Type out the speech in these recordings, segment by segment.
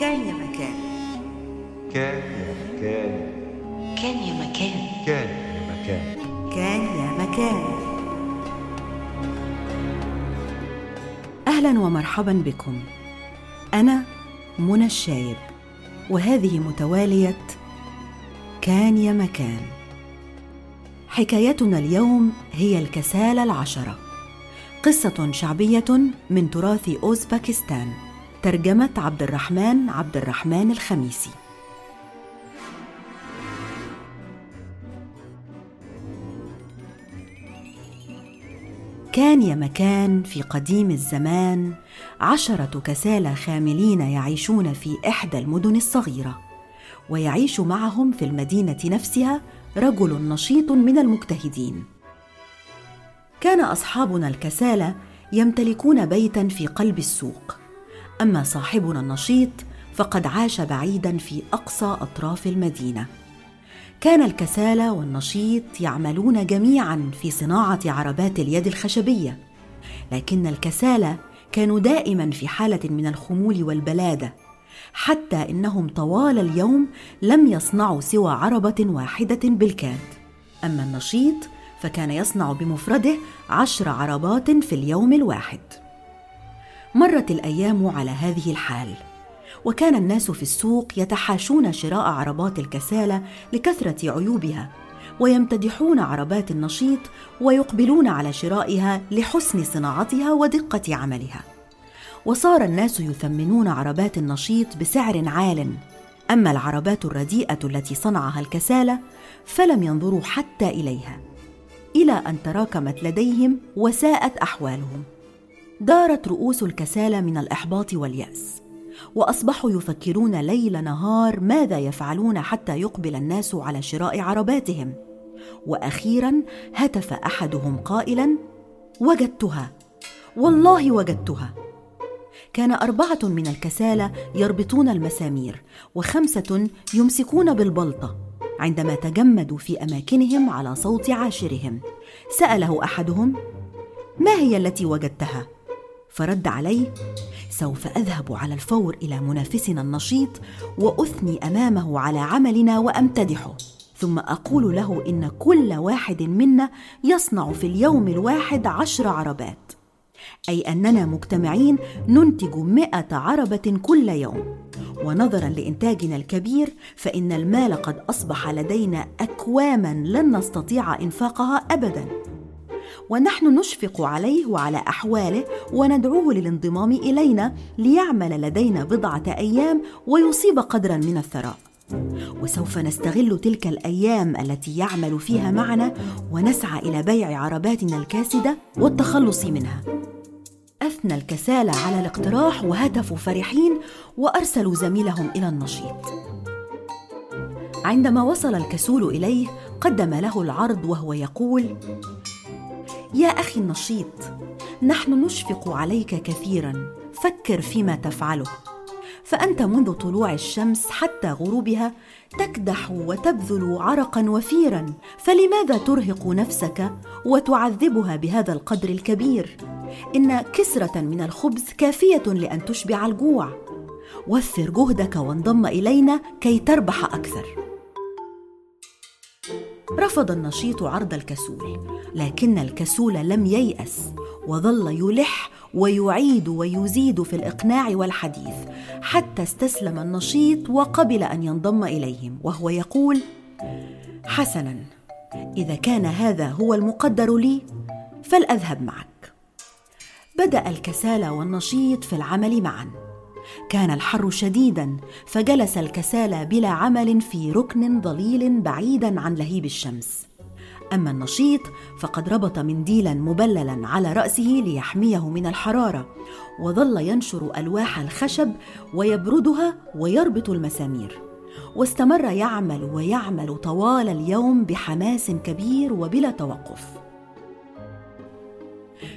كان يا مكان. كان يا مكان. كان يا مكان. كان يا مكان. كان يا مكان. أهلا ومرحبا بكم. أنا منى الشايب وهذه متوالية كان يا مكان. حكايتنا اليوم هي الكسالى العشرة. قصة شعبية من تراث اوزباكستان ترجمة عبد الرحمن عبد الرحمن الخميسي. كان يا مكان في قديم الزمان عشرة كسالى خاملين يعيشون في إحدى المدن الصغيرة ويعيش معهم في المدينة نفسها رجل نشيط من المجتهدين. كان أصحابنا الكسالى يمتلكون بيتا في قلب السوق أما صاحبنا النشيط فقد عاش بعيدا في أقصى أطراف المدينة. كان الكسالى والنشيط يعملون جميعا في صناعة عربات اليد الخشبية لكن الكسالى كانوا دائما في حالة من الخمول والبلادة حتى إنهم طوال اليوم لم يصنعوا سوى عربة واحدة بالكاد. أما النشيط فكان يصنع بمفرده عشر عربات في اليوم الواحد. مرت الأيام على هذه الحال. وكان الناس في السوق يتحاشون شراء عربات الكسالى لكثرة عيوبها ويمتدحون عربات النشيط ويقبلون على شرائها لحسن صناعتها ودقة عملها. وصار الناس يثمنون عربات النشيط بسعر عال. أما العربات الرديئة التي صنعها الكسالى فلم ينظروا حتى إليها إلى أن تراكمت لديهم وساءت أحوالهم. دارت رؤوس الكسالى من الإحباط واليأس وأصبحوا يفكرون ليل نهار ماذا يفعلون حتى يقبل الناس على شراء عرباتهم. وأخيرا هتف أحدهم قائلا وجدتها والله وجدتها. كان أربعة من الكسالى يربطون المسامير وخمسة يمسكون بالبلطة عندما تجمدوا في أماكنهم على صوت عاشرهم. سأله أحدهم ما هي التي وجدتها؟ فرد عليه سوف أذهب على الفور إلى منافسنا النشيط وأثني أمامه على عملنا وأمتدحه. ثم أقول له إن كل واحد منا يصنع في اليوم الواحد عشر عربات. أي أننا مجتمعين ننتج مائه عربة كل يوم. ونظرا لإنتاجنا الكبير فإن المال قد أصبح لدينا اكواما لن نستطيع إنفاقها ابدا. ونحن نشفق عليه وعلى أحواله وندعوه للانضمام إلينا ليعمل لدينا بضعة أيام ويصيب قدرا من الثراء. وسوف نستغل تلك الأيام التي يعمل فيها معنا ونسعى إلى بيع عرباتنا الكاسدة والتخلص منها. أثنى الكسالى على الاقتراح وهتفوا فرحين وارسلوا زميلهم إلى النشيط. عندما وصل الكسول إليه قدم له العرض وهو يقول يا أخي النشيط نحن نشفق عليك كثيرا فكر فيما تفعله. فأنت منذ طلوع الشمس حتى غروبها تكدح وتبذل عرقا وفيرا فلماذا ترهق نفسك وتعذبها بهذا القدر الكبير؟ إن كسرة من الخبز كافية لأن تشبع الجوع. وفر جهدك وانضم إلينا كي تربح أكثر. رفض النشيط عرض الكسول لكن الكسول لم ييأس وظل يلح ويعيد ويزيد في الإقناع والحديث حتى استسلم النشيط وقبل أن ينضم إليهم وهو يقول: حسنا إذا كان هذا هو المقدر لي فلأذهب معك. بدأ الكسالى والنشيط في العمل معا كان الحر شديدا فجلس الكسالى بلا عمل في ركن ظليل بعيدا عن لهيب الشمس. أما النشيط فقد ربط منديلا مبللا على رأسه ليحميه من الحرارة وظل ينشر ألواح الخشب ويبردها ويربط المسامير. واستمر يعمل ويعمل طوال اليوم بحماس كبير وبلا توقف.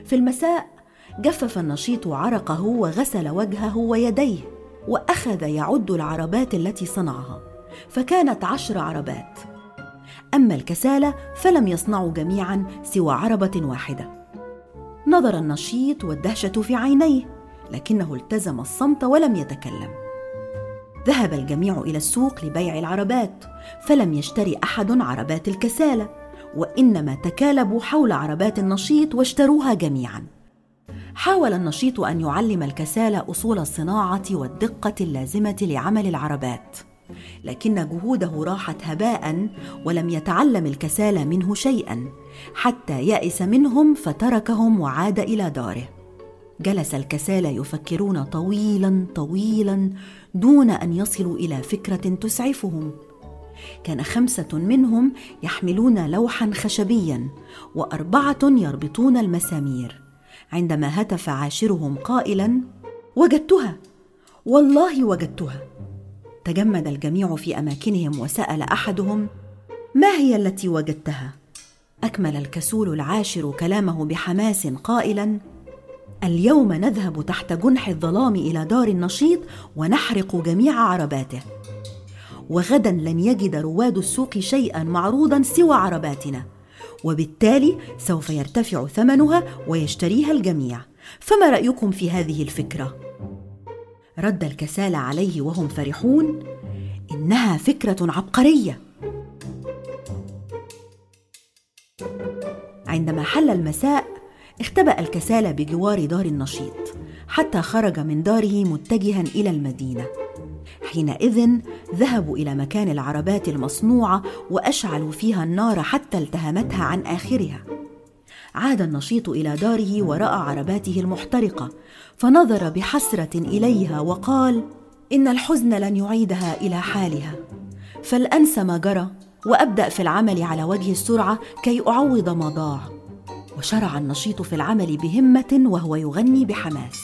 في المساء جفف النشيط عرقه وغسل وجهه ويديه وأخذ يعد العربات التي صنعها فكانت عشر عربات. أما الكسالى فلم يصنعوا جميعا سوى عربة واحدة. نظر النشيط والدهشة في عينيه لكنه التزم الصمت ولم يتكلم. ذهب الجميع إلى السوق لبيع العربات فلم يشتري أحد عربات الكساله وإنما تكالبوا حول عربات النشيط واشتروها جميعا. حاول النشيط أن يعلم الكسالى أصول الصناعة والدقة اللازمة لعمل العربات. لكن جهوده راحت هباء ولم يتعلم الكسالى منه شيئا حتى يأس منهم فتركهم وعاد إلى داره. جلس الكسالى يفكرون طويلا طويلا دون أن يصلوا إلى فكرة تسعفهم. كان خمسة منهم يحملون لوحا خشبيا وأربعة يربطون المسامير. عندما هتف عاشرهم قائلا وجدتها. والله وجدتها. تجمد الجميع في أماكنهم وسأل أحدهم ما هي التي وجدتها؟ أكمل الكسول العاشر كلامه بحماس قائلا اليوم نذهب تحت جنح الظلام إلى دار النشيط ونحرق جميع عرباته. وغدا لن يجد رواد السوق شيئا معروضا سوى عرباتنا. وبالتالي سوف يرتفع ثمنها ويشتريها الجميع. فما رأيكم في هذه الفكرة؟ رد الكسالى عليه وهم فرحون إنها فكرة عبقرية. عندما حل المساء اختبأ الكسالى بجوار دار النشيط حتى خرج من داره متجها إلى المدينة. حينئذ ذهبوا إلى مكان العربات المصنوعة وأشعلوا فيها النار حتى التهمتها عن آخرها. عاد النشيط إلى داره ورأى عرباته المحترقة فنظر بحسرة إليها وقال إن الحزن لن يعيدها إلى حالها. فلأنسى ما جرى وأبدأ في العمل على وجه السرعة كي أعوض ما ضاع وشرع النشيط في العمل بهمة وهو يغني بحماس.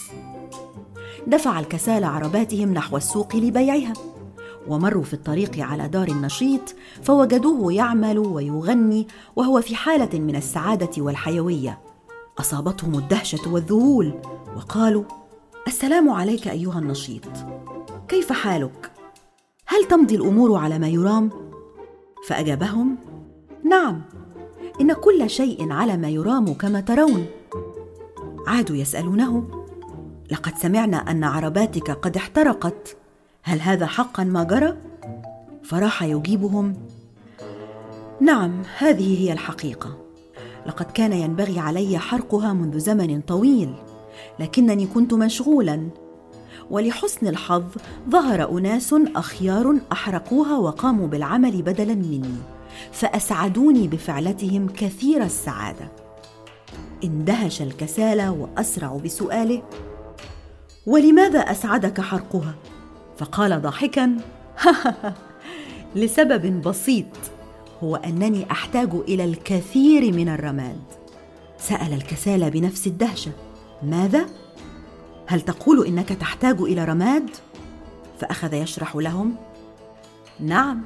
دفع الكسالى عرباتهم نحو السوق لبيعها. ومروا في الطريق على دار النشيط فوجدوه يعمل ويغني وهو في حالة من السعادة والحيوية. أصابتهم الدهشة والذهول وقالوا السلام عليك أيها النشيط. كيف حالك؟ هل تمضي الأمور على ما يرام? فأجابهم نعم إن كل شيء على ما يرام كما ترون. عادوا يسألونه لقد سمعنا أن عرباتك قد احترقت. هل هذا حقا ما جرى؟ فراح يجيبهم. نعم هذه هي الحقيقة. لقد كان ينبغي علي حرقها منذ زمن طويل لكنني كنت مشغولا. ولحسن الحظ ظهر أناس أخيار أحرقوها وقاموا بالعمل بدلا مني فأسعدوني بفعلتهم كثير السعادة. اندهش الكسالى واسرعوا بسؤاله ولماذا أسعدك حرقها؟ فقال ضاحكا لسبب بسيط هو أنني أحتاج إلى الكثير من الرماد. سأل الكسالى بنفس الدهشة ماذا؟ هل تقول إنك تحتاج إلى رماد؟ فأخذ يشرح لهم نعم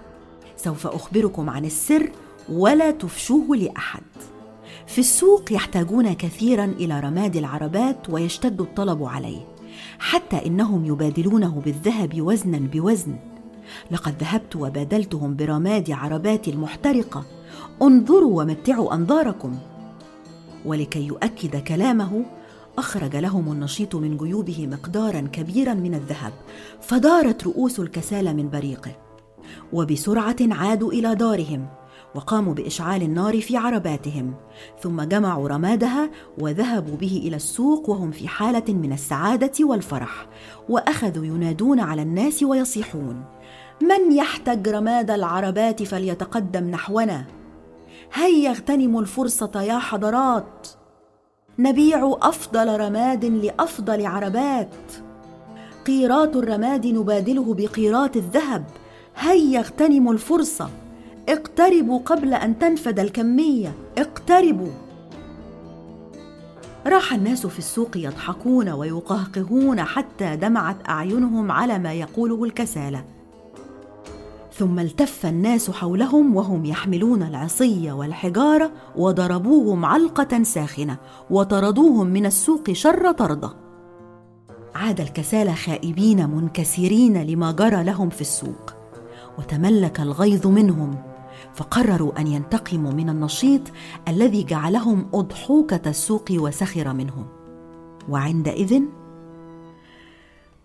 سوف أخبركم عن السر ولا تفشوه لأحد. في السوق يحتاجون كثيرا إلى رماد العربات ويشتد الطلب عليه. حتى إنهم يبادلونه بالذهب وزنا بوزن. لقد ذهبت وبادلتهم برماد عربات المحترقة. انظروا ومتعوا أنظاركم. ولكي يؤكد كلامه أخرج لهم النشيط من جيوبه مقدارا كبيرا من الذهب فدارت رؤوس الكسالى من بريقه. وبسرعة عادوا إلى دارهم. وقاموا بإشعال النار في عرباتهم ثم جمعوا رمادها وذهبوا به إلى السوق وهم في حالة من السعادة والفرح وأخذوا ينادون على الناس ويصيحون من يحتج رماد العربات فليتقدم نحونا؟ هيا اغتنموا الفرصة يا حضرات؟ نبيع أفضل رماد لأفضل عربات. قيراط الرماد نبادله بقيراط الذهب هيا اغتنموا الفرصة؟ اقتربوا قبل أن تنفد الكمية. اقتربوا. راح الناس في السوق يضحكون ويقهقهون حتى دمعت أعينهم على ما يقوله الكسالى ثم التف الناس حولهم وهم يحملون العصي والحجارة وضربوهم علقة ساخنة وطردوهم من السوق شر طرده. عاد الكسالى خائبين منكسرين لما جرى لهم في السوق. وتملك الغيظ منهم. فقرروا أن ينتقموا من النشيط الذي جعلهم أضحوكة السوق وسخر منهم. وعندئذ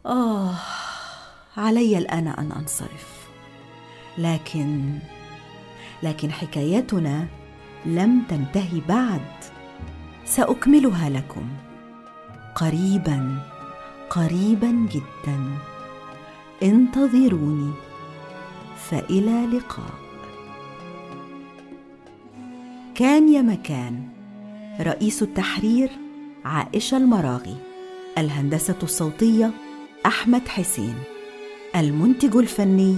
آه علي الآن أن أنصرف. لكن لكن حكايتنا لم تنتهي بعد. سأكملها لكم. قريبا قريبا جدا. انتظروني. فإلى لقاء. كان يا مكان. رئيس التحرير عائشة المراغي. الهندسة الصوتية أحمد حسين. المنتج الفني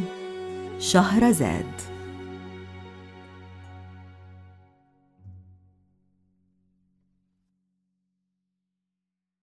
شهرزاد.